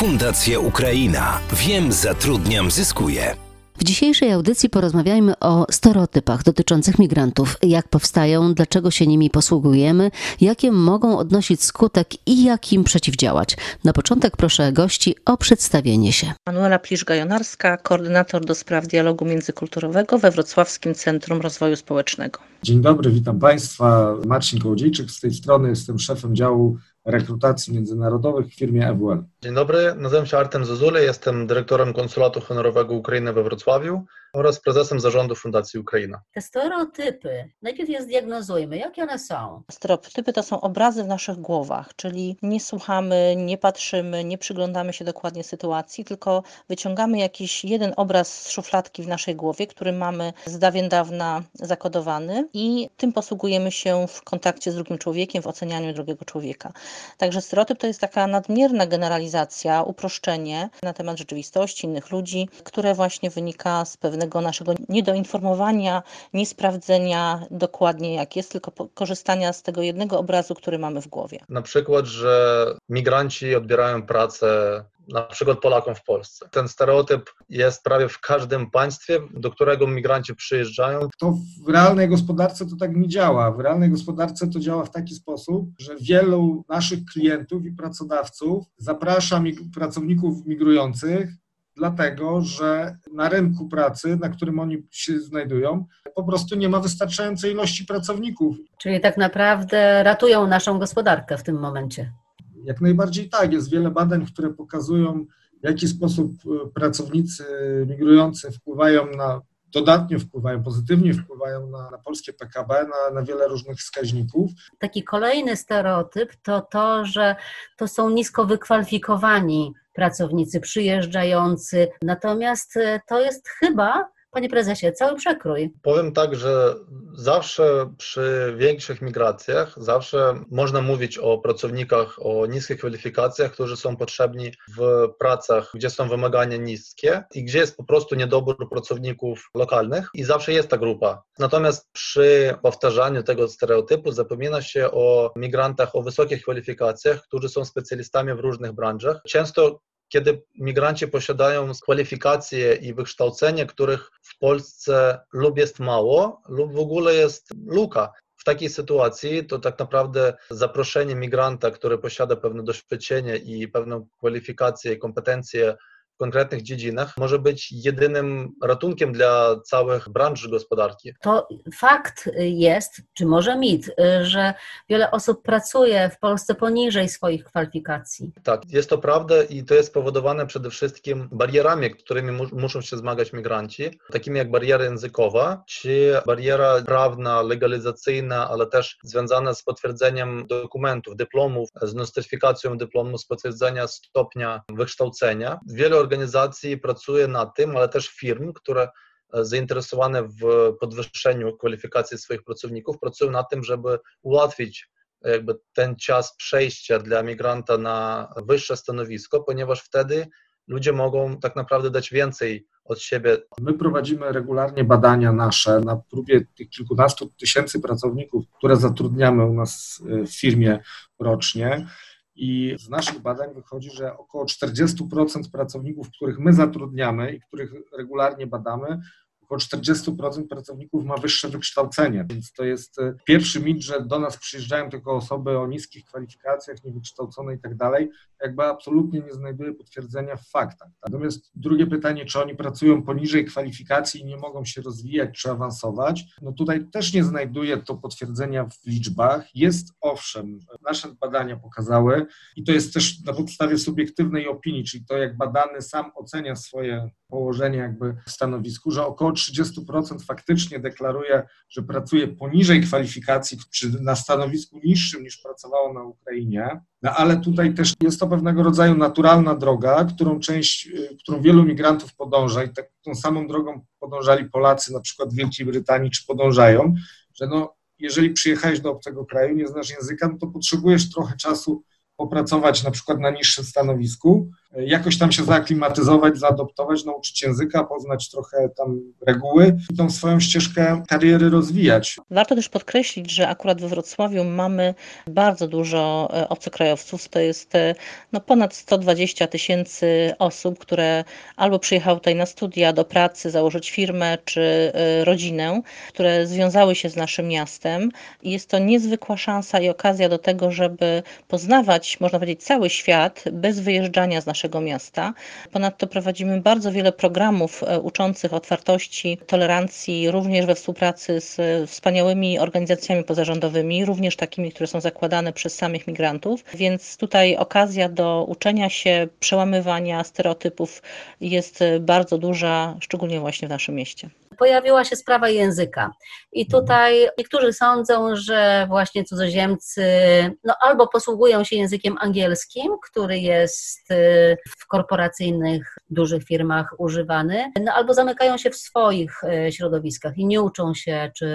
Fundacja Ukraina. Wiem, zatrudniam, zyskuję. W dzisiejszej audycji porozmawiajmy o stereotypach dotyczących migrantów, jak powstają, dlaczego się nimi posługujemy, jakie mogą odnosić skutek i jak im przeciwdziałać. Na początek proszę gości o przedstawienie się. Manuela Plisz-Gajonarska, koordynator do spraw dialogu międzykulturowego we Wrocławskim Centrum Rozwoju Społecznego. Dzień dobry, witam Państwa. Marcin Kołodziejczyk z tej strony, jestem szefem działu rekrutacji międzynarodowych w firmie EWL. Dzień dobry, nazywam się Artem Zazule, jestem dyrektorem Konsulatu Honorowego Ukrainy we Wrocławiu oraz prezesem zarządu Fundacji Ukraina. Te stereotypy, najpierw je zdiagnozujmy, jakie one są? Stereotypy to są obrazy w naszych głowach, czyli nie słuchamy, nie patrzymy, nie przyglądamy się dokładnie sytuacji, tylko wyciągamy jakiś jeden obraz z szufladki w naszej głowie, który mamy z dawien dawna zakodowany i tym posługujemy się w kontakcie z drugim człowiekiem, w ocenianiu drugiego człowieka. Także stereotyp to jest taka nadmierna generalizacja, uproszczenie na temat rzeczywistości innych ludzi, które właśnie wynika z pewnego naszego niedoinformowania, niesprawdzenia dokładnie jak jest, tylko korzystania z tego jednego obrazu, który mamy w głowie. Na przykład, że migranci odbierają pracę na przykład Polakom w Polsce. Ten stereotyp jest prawie w każdym państwie, do którego migranci przyjeżdżają. To w realnej gospodarce to tak nie działa. W realnej gospodarce to działa w taki sposób, że wielu naszych klientów i pracodawców zaprasza mig pracowników migrujących dlatego że na rynku pracy, na którym oni się znajdują, po prostu nie ma wystarczającej ilości pracowników. Czyli tak naprawdę ratują naszą gospodarkę w tym momencie. Jak najbardziej tak. Jest wiele badań, które pokazują, w jaki sposób e, pracownicy migrujący wpływają na, dodatnio wpływają, pozytywnie wpływają na, na polskie PKB, na, na wiele różnych wskaźników. Taki kolejny stereotyp to to, że to są nisko wykwalifikowani pracownicy przyjeżdżający. Natomiast e, to jest chyba Panie prezesie, cały przekrój. Powiem tak, że zawsze przy większych migracjach, zawsze można mówić o pracownikach o niskich kwalifikacjach, którzy są potrzebni w pracach, gdzie są wymagania niskie i gdzie jest po prostu niedobór pracowników lokalnych i zawsze jest ta grupa. Natomiast przy powtarzaniu tego stereotypu zapomina się o migrantach o wysokich kwalifikacjach, którzy są specjalistami w różnych branżach. Często kiedy migranci posiadają kwalifikacje i wykształcenie, których w Polsce lub jest mało, lub w ogóle jest luka. W takiej sytuacji to tak naprawdę zaproszenie migranta, który posiada pewne doświadczenie i pewną kwalifikację i kompetencje konkretnych dziedzinach może być jedynym ratunkiem dla całych branż gospodarki. To fakt jest, czy może mit, że wiele osób pracuje w Polsce poniżej swoich kwalifikacji. Tak, jest to prawda i to jest spowodowane przede wszystkim barierami, którymi mu muszą się zmagać migranci, takimi jak bariera językowa, czy bariera prawna, legalizacyjna, ale też związana z potwierdzeniem dokumentów, dyplomów, z nostyfikacją dyplomu, z potwierdzenia stopnia wykształcenia. Wiele organizacji pracuje nad tym, ale też firm, które e, zainteresowane w podwyższeniu kwalifikacji swoich pracowników, pracują nad tym, żeby ułatwić e, jakby ten czas przejścia dla migranta na wyższe stanowisko, ponieważ wtedy ludzie mogą tak naprawdę dać więcej od siebie. My prowadzimy regularnie badania nasze na próbie tych kilkunastu tysięcy pracowników, które zatrudniamy u nas e, w firmie rocznie. I z naszych badań wychodzi, że około 40% pracowników, których my zatrudniamy i których regularnie badamy, około 40% pracowników ma wyższe wykształcenie, więc to jest e, pierwszy mit, że do nas przyjeżdżają tylko osoby o niskich kwalifikacjach, niewykształcone i tak dalej, jakby absolutnie nie znajduje potwierdzenia w faktach. Natomiast drugie pytanie, czy oni pracują poniżej kwalifikacji i nie mogą się rozwijać czy awansować, no tutaj też nie znajduje to potwierdzenia w liczbach. Jest owszem, nasze badania pokazały i to jest też na podstawie subiektywnej opinii, czyli to jak badany sam ocenia swoje położenie jakby w stanowisku, że około 30% faktycznie deklaruje, że pracuje poniżej kwalifikacji, na stanowisku niższym niż pracowało na Ukrainie. No ale tutaj też jest to pewnego rodzaju naturalna droga, którą część, y, którą wielu migrantów podąża i tak, tą samą drogą podążali Polacy na przykład w Wielkiej Brytanii, czy podążają, że no, jeżeli przyjechałeś do obcego kraju, nie znasz języka, no to potrzebujesz trochę czasu popracować na przykład na niższym stanowisku, jakoś tam się zaaklimatyzować, zaadoptować, nauczyć języka, poznać trochę tam reguły i tą swoją ścieżkę kariery rozwijać. Warto też podkreślić, że akurat we Wrocławiu mamy bardzo dużo e, obcokrajowców. To jest e, no, ponad 120 tysięcy osób, które albo przyjechały tutaj na studia, do pracy, założyć firmę czy e, rodzinę, które związały się z naszym miastem. Jest to niezwykła szansa i okazja do tego, żeby poznawać, można powiedzieć, cały świat bez wyjeżdżania z naszego miasta. Ponadto prowadzimy bardzo wiele programów uczących otwartości, tolerancji, również we współpracy z wspaniałymi organizacjami pozarządowymi, również takimi, które są zakładane przez samych migrantów, więc tutaj okazja do uczenia się, przełamywania stereotypów jest bardzo duża, szczególnie właśnie w naszym mieście pojawiła się sprawa języka. I tutaj niektórzy sądzą, że właśnie cudzoziemcy no, albo posługują się językiem angielskim, który jest y, w korporacyjnych, dużych firmach używany, no, albo zamykają się w swoich y, środowiskach i nie uczą się czy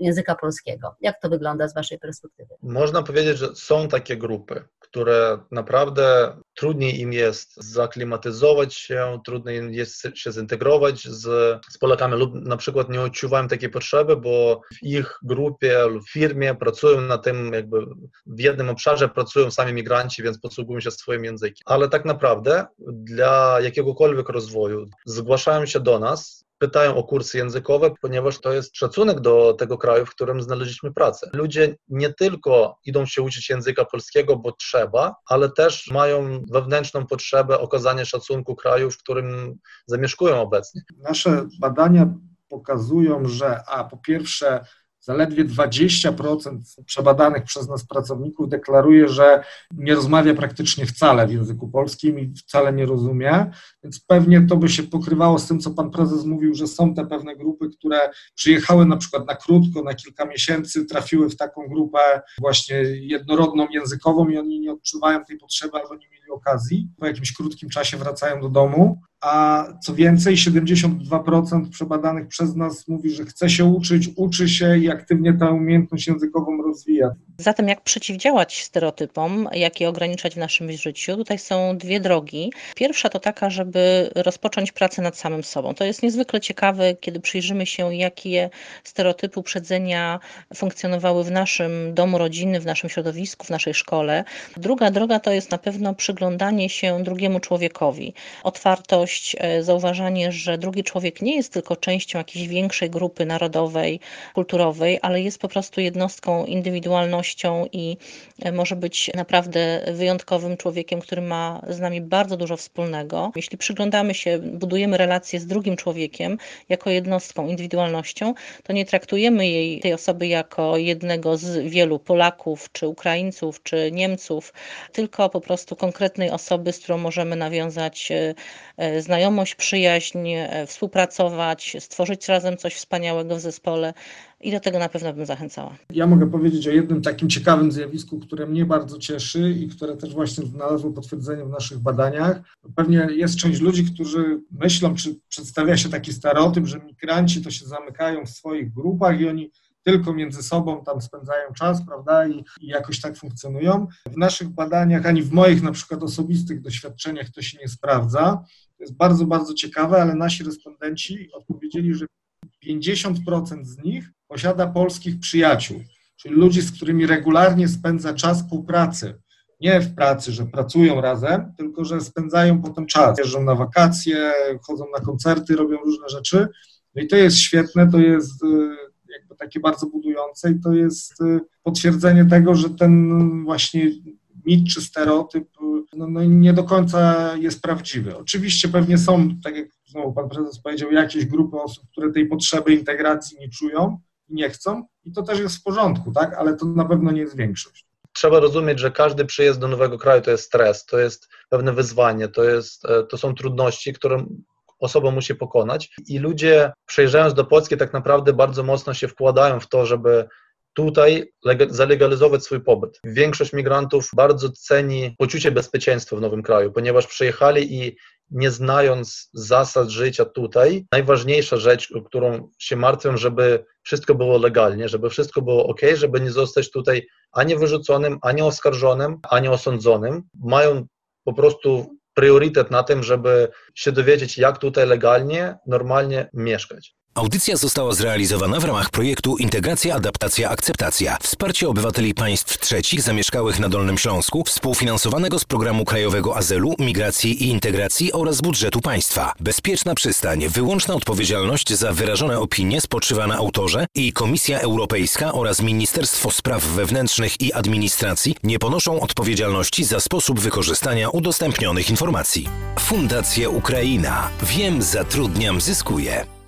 języka polskiego. Jak to wygląda z Waszej perspektywy? Można powiedzieć, że są takie grupy, które naprawdę trudniej im jest zaklimatyzować się, trudniej im jest się zintegrować z, z Polakami lub na przykład nie odczuwają takiej potrzeby, bo w ich grupie lub firmie pracują na tym, jakby w jednym obszarze pracują sami migranci, więc posługują się swoim językiem. Ale tak naprawdę dla jakiegokolwiek rozwoju zgłaszają się do nas pytają o kursy językowe, ponieważ to jest szacunek do tego kraju, w którym znaleźliśmy pracę. Ludzie nie tylko idą się uczyć języka polskiego, bo trzeba, ale też mają wewnętrzną potrzebę okazania szacunku kraju, w którym zamieszkują obecnie. Nasze badania pokazują, że a po pierwsze zaledwie 20% przebadanych przez nas pracowników deklaruje, że nie rozmawia praktycznie wcale w języku polskim i wcale nie rozumie, więc pewnie to by się pokrywało z tym, co pan prezes mówił, że są te pewne grupy, które przyjechały na przykład na krótko, na kilka miesięcy, trafiły w taką grupę właśnie jednorodną językową i oni nie odczuwają tej potrzeby albo nie mieli okazji. Po jakimś krótkim czasie wracają do domu a co więcej, 72% przebadanych przez nas mówi, że chce się uczyć, uczy się i aktywnie tę umiejętność językową rozwija. Zatem jak przeciwdziałać stereotypom, jak je ograniczać w naszym życiu? Tutaj są dwie drogi. Pierwsza to taka, żeby rozpocząć pracę nad samym sobą. To jest niezwykle ciekawe, kiedy przyjrzymy się, jakie stereotypy uprzedzenia funkcjonowały w naszym domu rodzinnym, w naszym środowisku, w naszej szkole. Druga droga to jest na pewno przyglądanie się drugiemu człowiekowi, otwartość, E, zauważanie, że drugi człowiek nie jest tylko częścią jakiejś większej grupy narodowej, kulturowej, ale jest po prostu jednostką, indywidualnością i e, może być naprawdę wyjątkowym człowiekiem, który ma z nami bardzo dużo wspólnego. Jeśli przyglądamy się, budujemy relacje z drugim człowiekiem jako jednostką, indywidualnością, to nie traktujemy jej, tej osoby jako jednego z wielu Polaków, czy Ukraińców, czy Niemców, tylko po prostu konkretnej osoby, z którą możemy nawiązać e, znajomość, przyjaźń, e, współpracować, stworzyć razem coś wspaniałego w zespole i do tego na pewno bym zachęcała. Ja mogę powiedzieć o jednym takim ciekawym zjawisku, które mnie bardzo cieszy i które też właśnie znalazło potwierdzenie w naszych badaniach. Pewnie jest część ludzi, którzy myślą, czy przedstawia się taki stereotyp, że migranci to się zamykają w swoich grupach i oni tylko między sobą tam spędzają czas, prawda, i, i, jakoś tak funkcjonują. W naszych badaniach, ani w moich na przykład osobistych doświadczeniach to się nie sprawdza. To jest bardzo, bardzo ciekawe, ale nasi respondenci odpowiedzieli, że 50% z nich posiada polskich przyjaciół, czyli ludzi, z którymi regularnie spędza czas po pracy. Nie w pracy, że pracują razem, tylko że spędzają potem czas. Jeżdżą na wakacje, chodzą na koncerty, robią różne rzeczy. No i to jest świetne, to jest y, takie bardzo budujące i to jest y, potwierdzenie tego, że ten właśnie mit czy stereotyp no, no nie do końca jest prawdziwy. Oczywiście pewnie są, tak jak znowu pan prezes powiedział, jakieś grupy osób, które tej potrzeby integracji nie czują i nie chcą i to też jest w porządku, tak, ale to na pewno nie jest większość trzeba rozumieć, że każdy przyjazd do nowego kraju to jest stres, to jest pewne wyzwanie, to, jest, e, to są trudności, które osoba musi pokonać. I ludzie, przejeżdżając do Polski, tak naprawdę bardzo mocno się wkładają w to, żeby tutaj zalegalizować swój pobyt. Większość migrantów bardzo ceni poczucie bezpieczeństwa w nowym kraju, ponieważ przyjechali i nie znając zasad życia tutaj, najważniejsza rzecz, o którą się martwią, żeby wszystko było legalnie, żeby wszystko było ok, żeby nie zostać tutaj ani wyrzuconym, ani oskarżonym, ani osądzonym. Mają po prostu priorytet na tym, żeby się dowiedzieć, jak tutaj legalnie, normalnie mieszkać. Audycja została zrealizowana w ramach projektu Integracja, Adaptacja, Akceptacja. Wsparcie obywateli państw trzecich zamieszkałych na Dolnym Śląsku, współfinansowanego z Programu Krajowego Azylu, Migracji i Integracji oraz budżetu państwa. Bezpieczna przystań, wyłączna odpowiedzialność za wyrażone opinie spoczywa na autorze i Komisja Europejska oraz Ministerstwo Spraw Wewnętrznych i Administracji nie ponoszą odpowiedzialności za sposób wykorzystania udostępnionych informacji. Fundacja Ukraina. Wiem, zatrudniam, zyskuję.